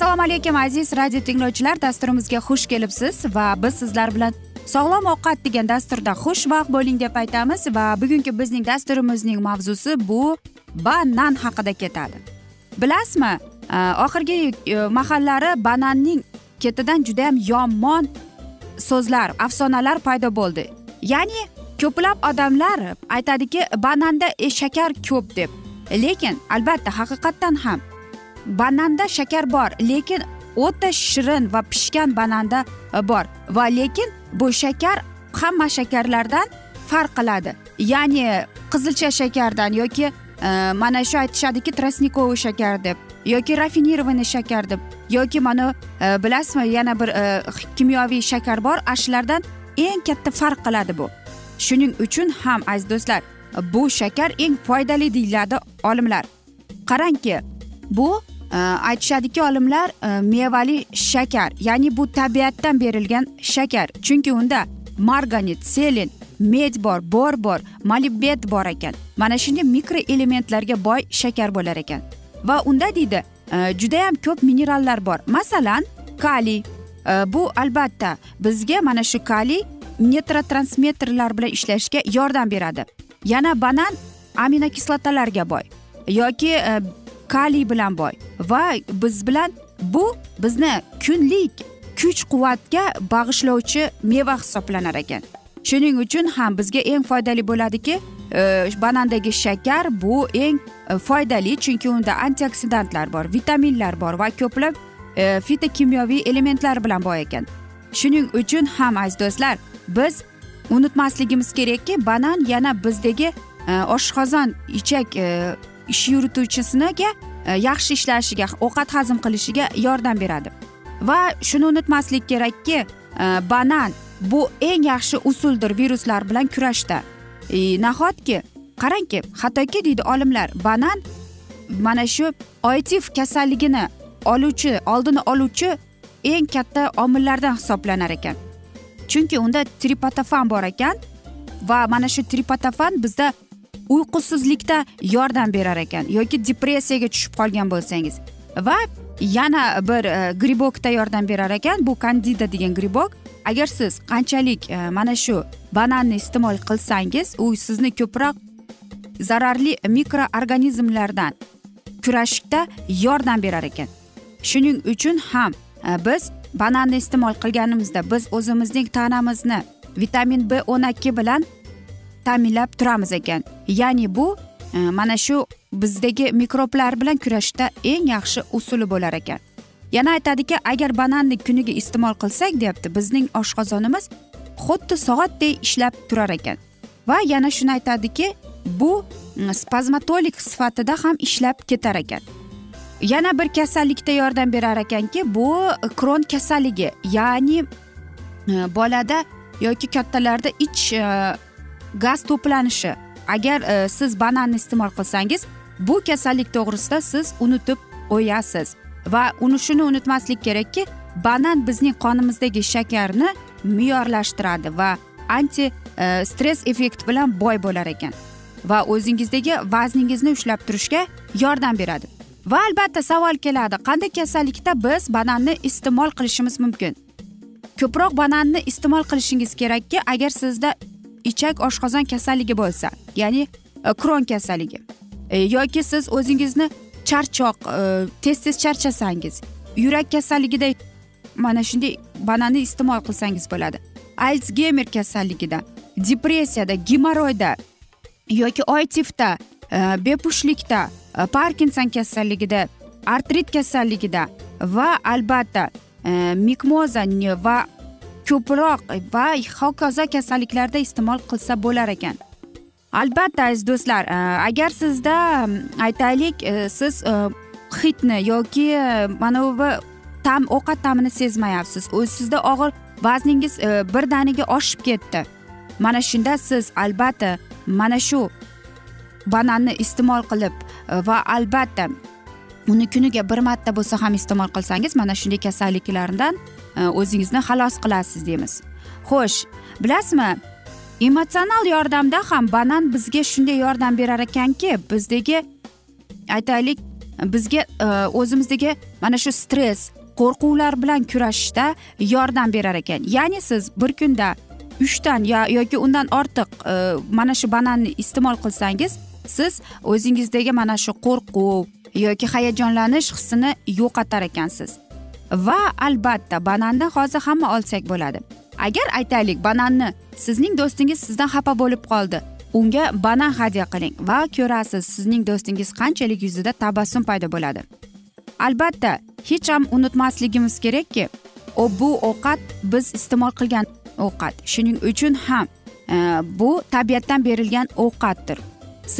assalomu alaykum aziz radio tinglovchilar. Dasturimizga xush kelibsiz va biz sizlar bilan sog'lom ovqat degan dasturda xushvaqt bo'ling deb aytamiz va bugungi bizning dasturimizning mavzusi bu banan haqida ketadi. Bilasizmi e, oxirgi e, mahallari bananning ketidan judayam yomon so'zlar afsonalar paydo bo'ldi. Ya'ni ko'plab odamlar aytadiki bananda e, shakar ko'p deb. Lekin albatta haqiqatdan ham bananda shakar bor lekin o'ta shirin va pishgan bananda e, bor. Va lekin bu shakar hamma shakarlardan farq qiladi. Ya'ni qizilcha shakardan yoki e, mana shu aytishadiki тростниковый shakar deb yoki rafinirованный shakar deb yoki mana e, bilasizmi yana bir e, kimyoviy shakar bor ana shulardan eng katta farq qiladi bu. Shuning uchun ham aziz do'stlar bu shakar eng foydali deyiladi olimlar. Qarangki bu e, aytishadiki olimlar e, mevali shakar ya'ni bu tabiatdan berilgan shakar. Chunki unda marganit selin med bor bor bor molibbet bor ekan. Mana shunday mikroelementlarga boy shakar bo'lar ekan. Va unda deydi e, judayam ko'p minerallar bor. Masalan kaliy bu albatta bizga mana shu kaliy neyrotransmitterlar bilan ishlashga yordam beradi. Yana banan aminokislotalarga boy. Yoki kaliy bilan boy. Va biz bilan bu bizni kunlik kuch quvvatga bag'ishlovchi meva hisoblanar ekan. Shuning uchun ham bizga eng foydali bo'ladiki e, banandagi shakar bu eng e, foydali chunki unda antioksidantlar bor vitaminlar bor va ko'plab e, fitokimyoviy elementlar bilan boy ekan. Shuning uchun ham aziz do'stlar biz unutmasligimiz kerakki banan yana bizdagi e, oshqozon ichak e, ish yurituvchisiniga e, yaxshi ishlashiga ovqat hazm qilishiga yordam beradi. Va shuni unutmaslik kerakki e, banan bu eng yaxshi usuldir viruslar bilan kurashda. E, nahotki qarangki hattoki deydi olimlar banan mana shu oitif kasalligini oluvchi oldini oluvchi eng katta omillardan hisoblanar ekan. Chunki unda tripatofan bor ekan va mana shu tripatofan bizda uyqusizlikda yordam berar ekan yoki depressiyaga tushib qolgan bo'lsangiz va yana bir e, gribokda yordam berar ekan. Bu kandida degan gribok. Agar siz qanchalik e, mana shu bananni iste'mol qilsangiz u sizni ko'proq zararli mikroorganizmlardan kurashishda yordam berar ekan. Shuning uchun ham e, biz bananni iste'mol qilganimizda biz o'zimizning tanamizni vitamin b o'n ikki bilan ta'minlab turamiz ekan. Ya'ni bu e, mana shu bizdagi mikroblar bilan kurashishda eng yaxshi usuli bo'lar ekan. Yana aytadiki agar bananni kuniga iste'mol qilsak deyapti bizning oshqozonimiz xuddi soatdek ishlab turar ekan. Va yana shuni aytadiki bu e, spazmatolik sifatida ham ishlab ketar ekan. Yana bir kasallikda yordam berar ekanki bu kron kasalligi ya'ni e, bolada yoki kattalarda ich e, gaz to'planishi. Agar e, siz bananni iste'mol qilsangiz bu kasallik to'g'risida siz unutib qo'yasiz va uni shuni unutmaslik kerakki banan bizning qonimizdagi shakarni me'yorlashtiradi va anti e, stress effekt bilan boy bo'lar ekan. Va o'zingizdagi vazningizni ushlab turishga yordam beradi. Va albatta savol keladi qanday kasallikda biz bananni iste'mol qilishimiz mumkin? Ko'proq bananni iste'mol qilishingiz kerakki agar sizda ichak oshqozon kasalligi bo'lsa ya'ni e, kron kasalligi e, yoki siz o'zingizni charchoq e, tez tez charchasangiz yurak kasalligida mana shunday bananni iste'mol qilsangiz bo'ladi. Alsgeymer kasalligida depressiyada gemoroyda yoki oytifda bepushtlikda parkinson kasalligida artrit kasalligida va albatta mikmoza va ko'proq e, va hokazo kasalliklarda iste'mol qilsa bo'lar ekan. Albatta aziz do'stlar e, agar sizda aytaylik e, siz hitni yoki mana bu tam ovqat ta'mini sezmayapsiz. Sizda og'ir vazningiz birdaniga oshib ketdi. Mana shunda siz albatta mana shu bananni iste'mol qilib va albatta uni kuniga bir marta bo'lsa ham iste'mol qilsangiz mana shunday kasalliklardan e, o'zingizni xalos qilasiz deymiz. Xo'sh bilasizmi emotsional yordamda ham banan bizga shunday yordam berar ekanki bizdagi aytaylik bizga e, o'zimizdagi mana shu stress qo'rquvlar bilan kurashishda yordam berar ekan. Ya'ni siz bir kunda uchdan yoki undan ortiq e, mana shu bananni iste'mol qilsangiz siz o'zingizdagi mana shu qo'rquv yoki hayajonlanish hissini yo'qotar ekansiz. Va albatta bananni hozir hamma olsak bo'ladi. Agar aytaylik bananni sizning do'stingiz sizdan xafa bo'lib qoldi. Unga banan hadya qiling va ko'rasiz sizning do'stingiz qanchalik yuzida tabassum paydo bo'ladi. Albatta hech ham unutmasligimiz kerakki bu ovqat biz iste'mol qilgan ovqat. Shuning uchun ham e, bu tabiatdan berilgan ovqatdir.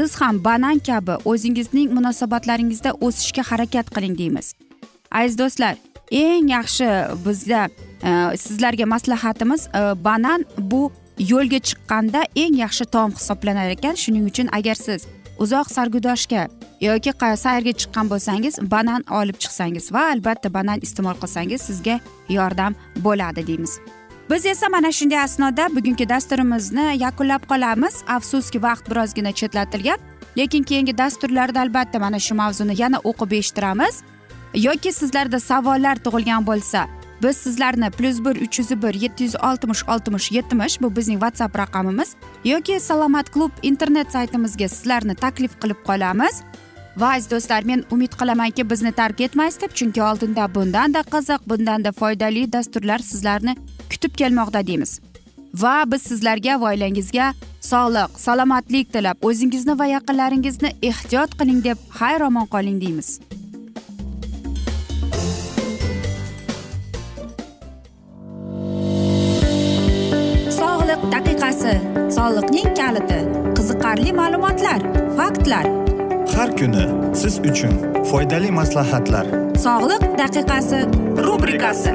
Siz ham banan kabi o'zingizning munosabatlaringizda o'sishga harakat qiling deymiz. Aziz do'stlar eng yaxshi bizda e, sizlarga maslahatimiz e, banan bu yo'lga chiqqanda eng yaxshi taom hisoblanar ekan. Shuning uchun agar siz uzoq sargudoshga yoki sayrga chiqqan bo'lsangiz banan olib chiqsangiz va albatta banan iste'mol qilsangiz sizga yordam bo'ladi deymiz. Biz esa mana shunday asnoda bugungi dasturimizni yakunlab qolamiz. Afsuski vaqt birozgina chetlatilgan lekin keyingi dasturlarda albatta mana shu mavzuni yana o'qib eshittiramiz. Yoki sizlarda savollar tug'ilgan bo'lsa biz sizlarni plyus bir uch yuz bir yetti yuz oltmish oltmish yetmish bu bizning whatsapp raqamimiz. Yoki salomat klub internet saytimizga sizlarni taklif qilib qolamiz. Va aziz do'stlar men umid qilamanki bizni tark etmaysiz deb chunki oldinda bundanda qiziq bundanda foydali dasturlar sizlarni kutib kelmoqda deymiz. Va biz sizlarga va oilangizga sog'lik salomatlik tilab o'zingizni va yaqinlaringizni ehtiyot qiling deb xayr omon qoling deymiz. Sog'liq daqiqasi soliqning kaliti qiziqarli ma'lumotlar faktlar. Har kuni siz uchun foydali maslahatlar. Sog'liq daqiqasi rubrikasi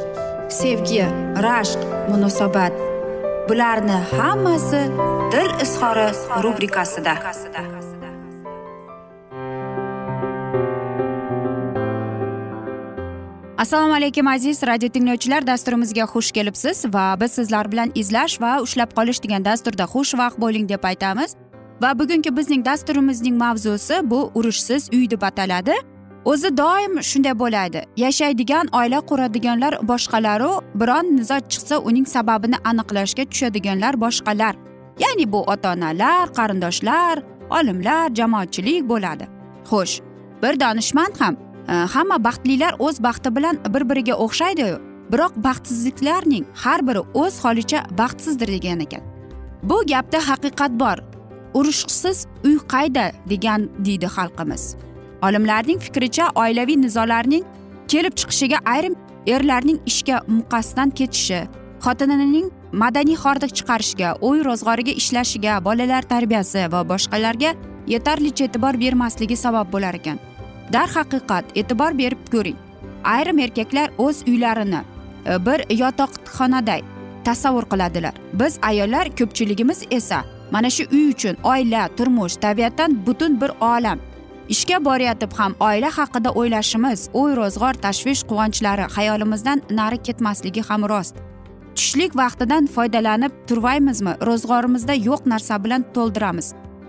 sevgi rashq munosabat. Bularni hammasi dil izhori rubrikasida. Assalomu alaykum aziz radio tinglovchilar. Dasturimizga xush kelibsiz va biz sizlar bilan izlash va ushlab qolish degan dasturda xushvaqt bo'ling deb aytamiz. Va bugungi bizning dasturimizning mavzusi bu urushsiz uy deb ataladi. O'zi doim shunday bo'ladi. Yashaydigan oila quradiganlar boshqalaru biron nizo chiqsa uning sababini aniqlashga tushadiganlar boshqalar. Ya'ni bu ota onalar qarindoshlar olimlar jamoatchilik bo'ladi. Xo'sh bir donishmand ham e, hamma baxtlilar o'z baxti bilan bir biriga o'xshaydiyu. Biroq baxtsizliklarning har biri o'z holicha baxtsizdir degan ekan. Bu gapda haqiqat bor. Urushsiz uy qayda degan deydi xalqimiz. Olimlarning fikricha oilaviy nizolarning kelib chiqishiga ayrim erlarning ishga muqasdan ketishi xotinining madaniy hordiq chiqarishiga uy ro'zg'origa ishlashiga bolalar tarbiyasi va boshqalarga yetarlicha e'tibor bermasligi sabab bo'lar ekan. Darhaqiqat e'tibor berib ko'ring ayrim erkaklar o'z uylarini e, bir yotoqxonaday tasavvur qiladilar. Biz ayollar ko'pchiligimiz esa mana shu uy uchun oila turmush tabiatdan butun bir olam ishga borayotib ham oila haqida o'ylashimiz uy ro'zg'or tashvish quvonchlari xayolimizdan nari ketmasligi ham rost. Tushlik vaqtidan foydalanib turvaymizmi? Ro'zg'orimizda yo'q narsa bilan to'ldiramiz.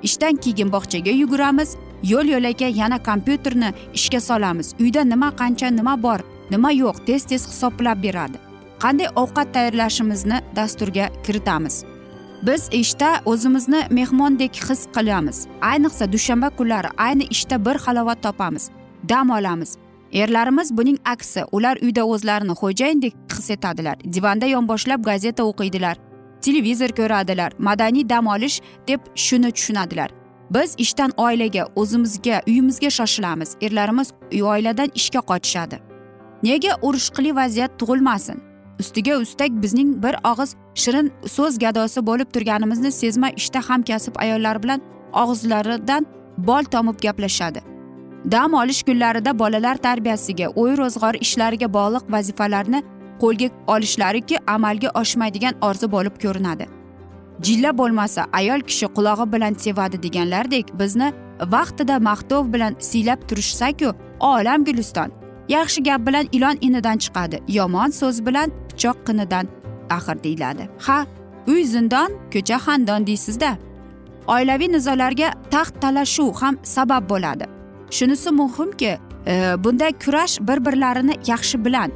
Ishdan keyin bog'chaga yuguramiz yo'l yo'lakay yana kompyuterni ishga solamiz. Uyda nima qancha nima bor nima yo'q tez tez hisoblab beradi. Qanday ovqat tayyorlashimizni dasturga kiritamiz. Biz ishda o'zimizni mehmondek his qilamiz. Ayniqsa dushanba kunlari ayni ishda bir halovat topamiz dam olamiz. Erlarimiz buning aksi ular uyda o'zlarini xo'jayindek his etadilar. Divanda yonboshlab gazeta o'qiydilar televizor ko'radilar madaniy dam olish deb shuni tushunadilar. Biz ishdan oilaga o'zimizga uyimizga shoshilamiz. Erlarimiz oiladan ishga qochishadi. Nega urushqili vaziyat tug'ilmasin? Ustiga ustak bizning bir og'iz shirin so'z gadosi bo'lib turganimizni sezmay ishda hamkasb ayollar bilan og'izlaridan bol tomib gaplashadi. Dam olish kunlarida bolalar tarbiyasiga o'y ro'zg'or ishlariga bog'liq vazifalarni qo'lga olishlariki amalga oshmaydigan orzu bo'lib ko'rinadi. Jilla bo'lmasa ayol kishi qulog'i bilan sevadi deganlardek bizni vaqtida maqtov bilan siylab turishsaku olam guliston yaxshi gap bilan ilon inidan chiqadi yomon so'z bilan pichoq qinidan axir deyiladi. Ha uy zindon ko'cha xandon deysizda. Oilaviy nizolarga taxt talashuv ham sabab bo'ladi. Shunisi muhimki e, bunday kurash bir birlarini yaxshi bilan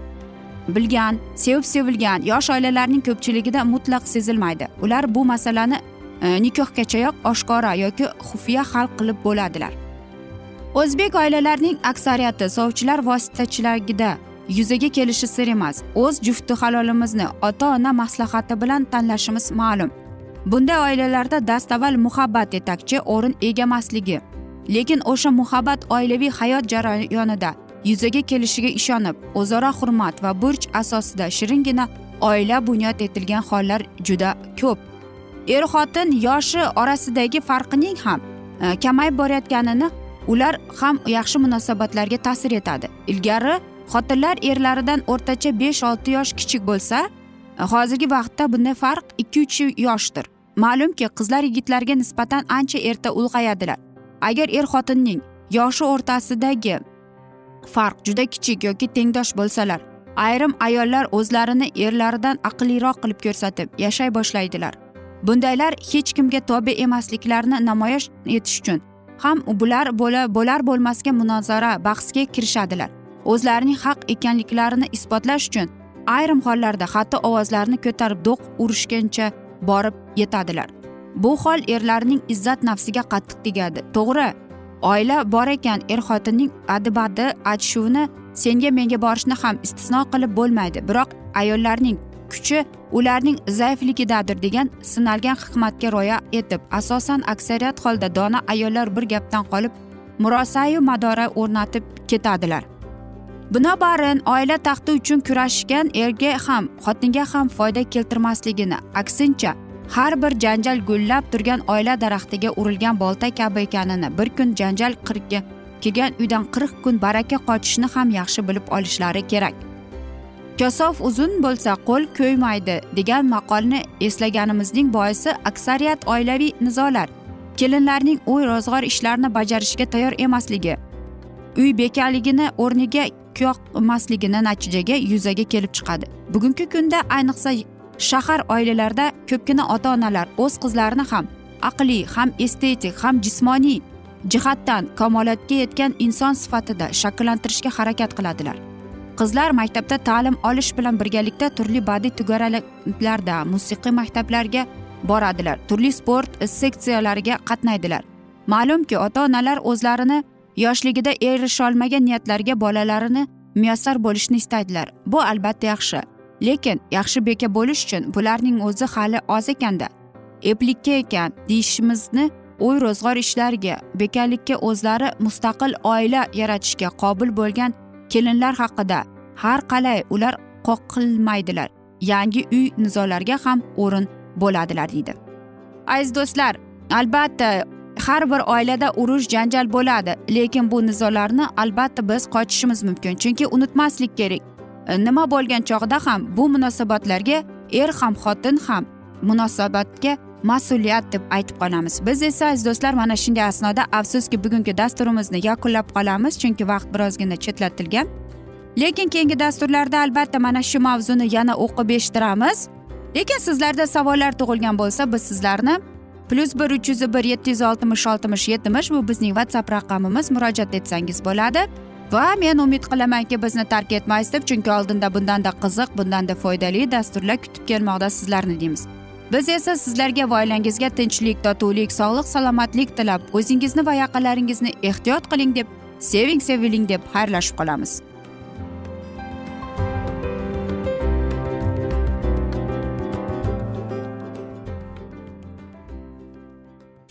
bilgan sevib sevilgan yosh oilalarning ko'pchiligida mutlaq sezilmaydi. Ular bu masalani e, nikohgachayoq oshkora yoki xufiya hal qilib bo'ladilar. O'zbek oilalarining aksariyati sovchilar vositachiligida yuzaga kelishi sir emas o'z jufti halolimizni ota ona maslahati bilan tanlashimiz ma'lum. Bunday oilalarda dastavval muhabbat yetakchi o'rin egamasligi lekin o'sha muhabbat oilaviy hayot jarayonida yuzaga kelishiga ishonib o'zaro hurmat va burch asosida shiringina oila bunyod etilgan hollar juda ko'p. Er xotin yoshi orasidagi farqining ham e, kamayib borayotganini ular ham yaxshi munosabatlarga ta'sir etadi. Ilgari xotinlar erlaridan o'rtacha besh olti yosh kichik bo'lsa hozirgi vaqtda bunday farq ikki uch yoshdir. Ma'lumki qizlar yigitlarga nisbatan ancha erta ulg'ayadilar. Agar er xotinning yoshi o'rtasidagi farq juda kichik yoki tengdosh bo'lsalar ayrim ayollar o'zlarini erlaridan aqlliroq qilib ko'rsatib yashay boshlaydilar. Bundaylar hech kimga tobe emasliklarini namoyish etish uchun ham bular bo'lar bo'lmasga munozara bahsga kirishadilar. O'zlarining haq ekanliklarini isbotlash uchun ayrim hollarda hatto ovozlarini ko'tarib do'q urishgancha borib yetadilar. Bu hol erlarning izzat nafsiga qattiq tegadi. To'g'ri oila bor ekan er xotinning adibadi achishuvini senga menga borishni ham istisno qilib bo'lmaydi. Biroq ayollarning kuchi ularning zaifligidadir degan sinalgan hikmatga rioya etib asosan aksariyat holda dona ayollar bir gapdan qolib murosayu madora o'rnatib ketadilar. Binobarin oila taxti uchun kurashgan erga ham xotinga ham foyda keltirmasligini aksincha har bir janjal gullab turgan oila daraxtiga urilgan bolta kabi ekanini bir kun janjal qirqga kelgan uydan qirq kun baraka qochishni ham yaxshi bilib olishlari kerak. Kosov uzun bo'lsa qo'l ko'ymaydi degan maqolni eslaganimizning boisi aksariyat oilaviy nizolar kelinlarning uy ro'zg'or ishlarini bajarishga tayyor emasligi uy bekaligini o'rniga yoqmasligini natijaga yuzaga kelib chiqadi. Bugungi kunda ayniqsa shahar oilalarida ko'pgina ota onalar o'z qizlarini ham aqliy ham estetik ham jismoniy jihatdan kamolotga yetgan inson sifatida shakllantirishga harakat qiladilar. Qizlar maktabda ta'lim olish bilan birgalikda turli badiiy to'garaklarda musiqiy maktablarga boradilar. Turli sport seksiyalariga qatnaydilar. Ma'lumki ota onalar o'zlarini yoshligida erisholmagan niyatlarga bolalarini muyassar bo'lishni istaydilar. Bu albatta yaxshi. Lekin yaxshi beka bo'lish uchun bularning o'zi hali oz ekanda. Eplikka ekan deyishimizni uy ro'zg'or ishlariga bekanlikka o'zlari mustaqil oila yaratishga qobil bo'lgan kelinlar haqida har qalay ular qoqilmaydilar. Yangi uy nizolarga ham o'rin bo'ladilar deydi. Aziz do'stlar albatta har bir oilada urush janjal bo'ladi lekin bu nizolarni albatta biz qochishimiz mumkin. Chunki unutmaslik kerak. E, nima bo'lgan chog'da ham bu munosabatlarga er ham xotin ham munosabatga mas'uliyat deb aytib qolamiz. Biz esa aziz do'stlar mana shunday asnoda afsuski bugungi dasturimizni yakunlab qolamiz chunki vaqt birozgina chetlatilgan. Lekin keyingi dasturlarda albatta mana shu mavzuni yana o'qib eshittiramiz. Lekin sizlarda savollar tug'ilgan bo'lsa biz sizlarni plyus bir uch yuz bir yetti yuz oltmish oltmish yetmish bu bizning whatsapp raqamimiz. Murojaat etsangiz bo'ladi. Va men umid qilamanki bizni tark etmaysiz deb chunki oldinda bundanda qiziq bundanda foydali dasturlar kutib kelmoqda sizlarni deymiz. Biz esa sizlarga va oilangizga tinchlik totuvlik sog'lik salomatlik tilab o'zingizni va yaqinlaringizni ehtiyot qiling deb seving seviling deb xayrlashib qolamiz.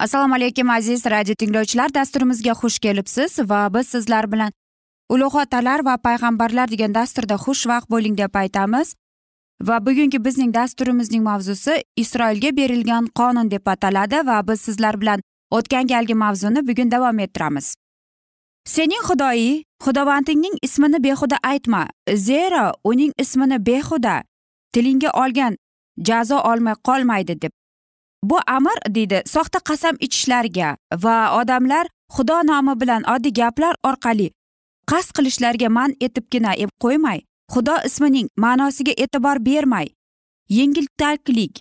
Assalomu alaykum aziz radio tinglovchilar. Dasturimizga xush kelibsiz va biz sizlar bilan ulug' otalar va payg'ambarlar degan dasturda xushvaqt bo'ling deb aytamiz. Va bugungi bizning dasturimizning mavzusi isroilga berilgan qonun deb ataladi va biz sizlar bilan o'tgan galgi mavzuni bugun davom ettiramiz. Sening xudoying xudovandingning ismini behuda aytma. Zero uning ismini behuda tilingga olgan jazo olmay qolmaydi deb bu amr deydi soxta qasam ichishlarga va odamlar xudo nomi bilan oddiy gaplar orqali qasd qilishlarga man etibgina e, qo'ymay xudo ismining ma'nosiga e'tibor bermay yengiltaklik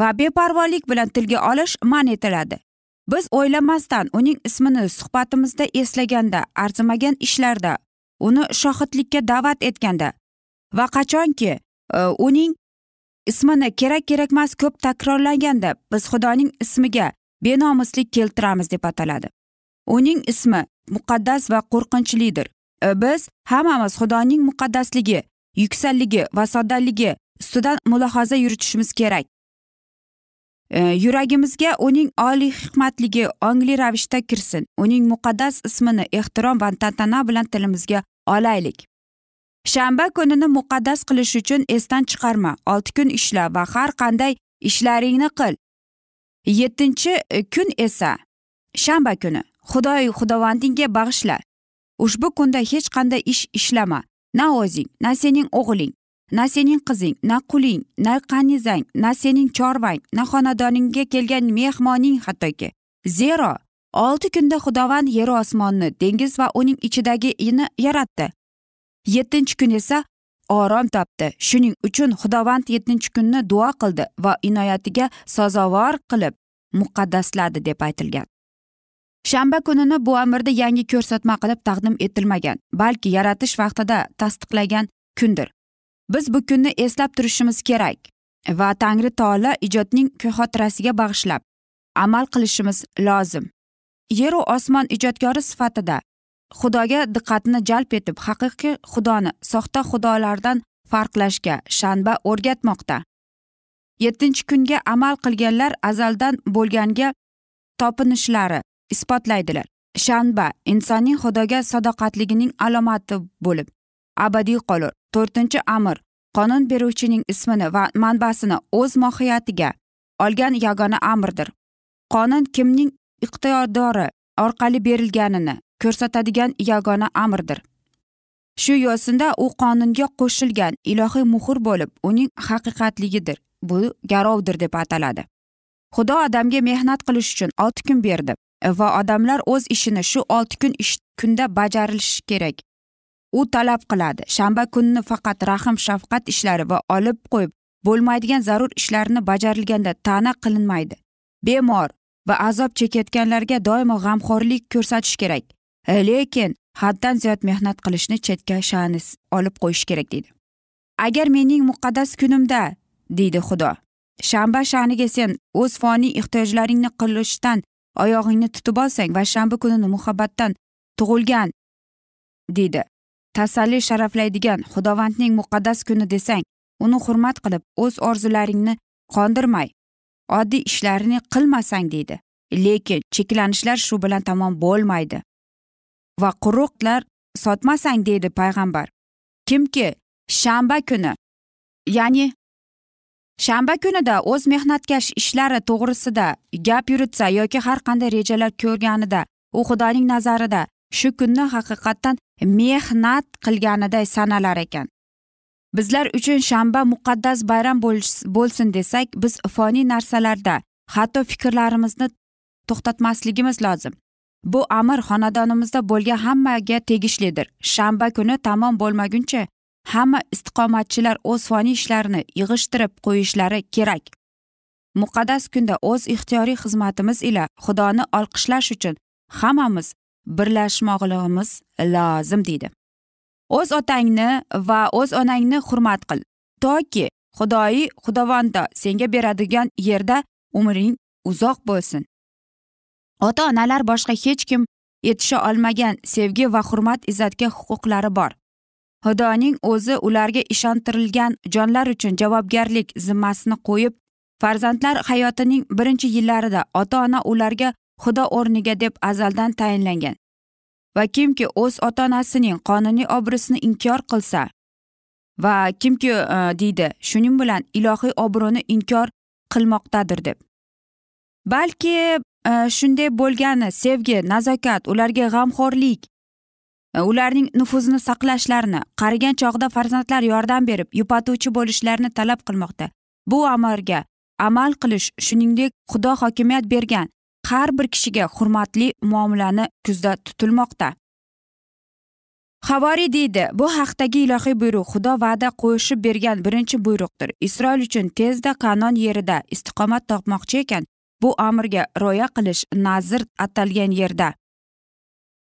va beparvolik bilan tilga olish man etiladi. Biz o'ylamasdan uning ismini suhbatimizda eslaganda arzimagan ishlarda uni shohidlikka da'vat etganda va qachonki e, uning ismini kerak kerakmas ko'p takrorlanganda biz xudoning ismiga benomuslik keltiramiz deb ataladi. Uning ismi muqaddas va qo'rqinchlidir. E, biz hammamiz xudoning muqaddasligi yuksalligi va soddaligi ustidan mulohaza yuritishimiz kerak. E, yuragimizga uning oliy hikmatligi ongli ravishda kirsin. Uning muqaddas ismini ehtirom va tantana bilan tilimizga olaylik. Shanba kunini muqaddas qilish uchun esdan chiqarma olti kun ishla va har qanday ishlaringni qil. Yettinchi e, kun esa. Shanba kuni. Xudoy xudovandingga bag'ishla. Ushbu kunda hech qanday ish ishlama. Na o'zing na sening o'g'ling na sening qizing na quling na qanizang na sening chorvang na xonadoningga kelgan mehmoning hattoki. Zero. Olti kunda xudovand yeru osmonni dengiz va uning ichidagini yaratdi. Yettinchi kun esa orom topdi. Shuning uchun xudovand yettinchi kunni duo qildi va inoyatiga sazovor qilib muqaddasladi deb aytilgan. Shanba kunini bu amirda yangi ko'rsatma qilib taqdim etilmagan balki yaratish vaqtida tasdiqlagan kundir. Biz bu kunni eslab turishimiz kerak va tangri taolo ijodning xotirasiga bag'ishlab amal qilishimiz lozim. Yeru osmon ijodkori sifatida xudoga diqqatni jalb etib haqiqiy xudoni soxta xudolardan farqlashga shanba o'rgatmoqda. Yettinchi kunga amal qilganlar azaldan bo'lganga topinishlari isbotlaydilar. Shanba insonning xudoga sadoqatligining alomati bo'lib abadiy qolur. To'rtinchi amr qonun beruvchining ismini va manbasini o'z mohiyatiga olgan yagona amrdir. Qonun kimning iqtidori orqali berilganini ko'rsatadigan yagona amrdir. Shu yo'sinda u qonunga qo'shilgan ilohiy muhr bo'lib uning haqiqatligidir. Bu garovdir deb ataladi. Xudo odamga mehnat qilish uchun olti kun berdi va odamlar o'z ishini shu olti kun ish kunda bajarilishi kerak. U talab qiladi shanba kunni faqat rahm shafqat ishlari va olib qo'yib bo'lmaydigan zarur ishlarni bajarilganda ta'na qilinmaydi. Bemor va azob chekayotganlarga doimo g'amxo'rlik ko'rsatish kerak. Lekin haddan ziyod mehnat qilishni chetga sha'ni olib qo'yish kerak deydi. Agar mening muqaddas kunimda deydi xudo shanba sha'niga sen o'z foniy ehtiyojlaringni qilishdan oyog'ingni tutib olsang va shanba kunini muhabbatdan tug'ilgan deydi. Tasalli sharaflaydigan xudovandning muqaddas kuni desang uni hurmat qilib o'z orzularingni qondirmay oddiy ishlarni qilmasang deydi. Lekin cheklanishlar shu bilan tamom bo'lmaydi. Va quruqlar sotmasang deydi payg'ambar. Kimki shanba kuni. Ya'ni shanba kunida o'z mehnatkash ishlari to'g'risida gap yuritsa yoki har qanday rejalar ko'rganida u xudoning nazarida shu kunni haqiqatdan mehnat qilganiday sanalar ekan. Bizlar uchun shanba muqaddas bayram bo'lsin desak biz foniy narsalarda hatto fikrlarimizni to'xtatmasligimiz lozim. Bu amr xonadonimizda bo'lgan hammaga tegishlidir. Shanba kuni tamom bo'lmaguncha hamma istiqomatchilar o'z foniy ishlarini yig'ishtirib qo'yishlari kerak. Muqaddas kunda o'z ixtiyoriy xizmatimiz ila xudoni olqishlash uchun hammamiz birlashmoqligimiz lozim deydi. O'z otangni va o'z onangni hurmat qil. Toki xudoyi xudovondo senga beradigan yerda umring uzoq bo'lsin. Ota onalar boshqa hech kim yetisha olmagan sevgi va hurmat izzatga huquqlari bor. Xudoning o'zi ularga ishontirilgan jonlar uchun javobgarlik zimmasini qo'yib farzandlar hayotining birinchi yillarida ota ona ularga xudo o'rniga deb azaldan tayinlangan. Va kimki o'z ota onasining qonuniy obro'sini inkor qilsa va kimki e, deydi shuning bilan ilohiy obro'ni inkor qilmoqdadir deb. Balki Э, shunday bo'lgani sevgi nazokat ularga g'amxo'rlik. Э, ularning nufuzini saqlashlarini qarigan chog'da farzandlar yordam berib yupatuvchi bo'lishlarini talab qilmoqda. Bu amarga amal qilish shuningdek xudo hokimiyat bergan har bir kishiga hurmatli muomalani kuzda tutilmoqda. Havoriy deydi bu haqdagi ilohiy buyruq xudo va'da qo'shib bergan birinchi buyruqdir. Isroil uchun tezda kanon yerida istiqomat topmoqchi ekan. Bu amrga rioya qilish nazr atalgan yerda.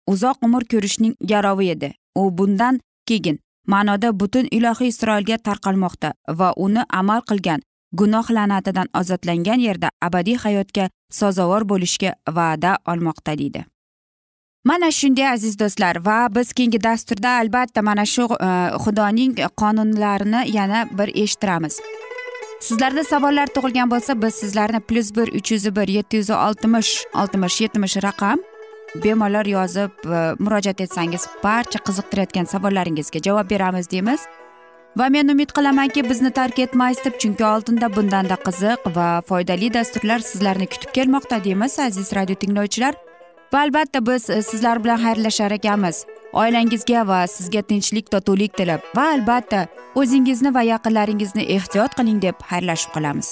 Uzoq umr ko'rishning garovi edi. U bundan keyin ma'noda butun ilohiy isroilga tarqalmoqda va uni amal qilgan gunoh la'natidan ozodlangan yerda abadiy hayotga sazovor bo'lishga va'da olmoqda deydi. Mana shunday aziz do'stlar va biz keyingi dasturda albatta mana shu e, xudoning qonunlarini yana bir eshittiramiz. Sizlarda savollar tug'ilgan bo'lsa biz sizlarni plyus bir uch yuz bir yetti yuz oltmish oltmish yetmish raqam bemalol yozib e, murojaat etsangiz barcha qiziqtirayotgan savollaringizga javob beramiz deymiz. Va men umid qilamanki bizni tark etmaysiz deb chunki oldinda bundanda qiziq va foydali dasturlar sizlarni kutib kelmoqda deymiz aziz radio tinglovchilar. Va albatta biz e, sizlar bilan xayrlashar ekanmiz. Oilangizga va sizga tinchlik totuvlik tilab va albatta o'zingizni va yaqinlaringizni ehtiyot qiling deb xayrlashib qolamiz.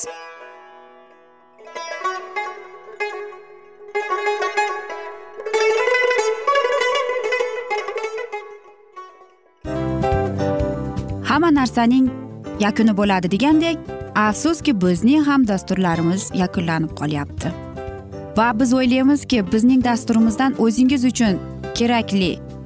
Hamma narsaning yakuni bo'ladi degandek afsuski bizning ham dasturlarimiz yakunlanib qolyapti. Va biz o'ylaymizki bizning dasturimizdan o'zingiz uchun kerakli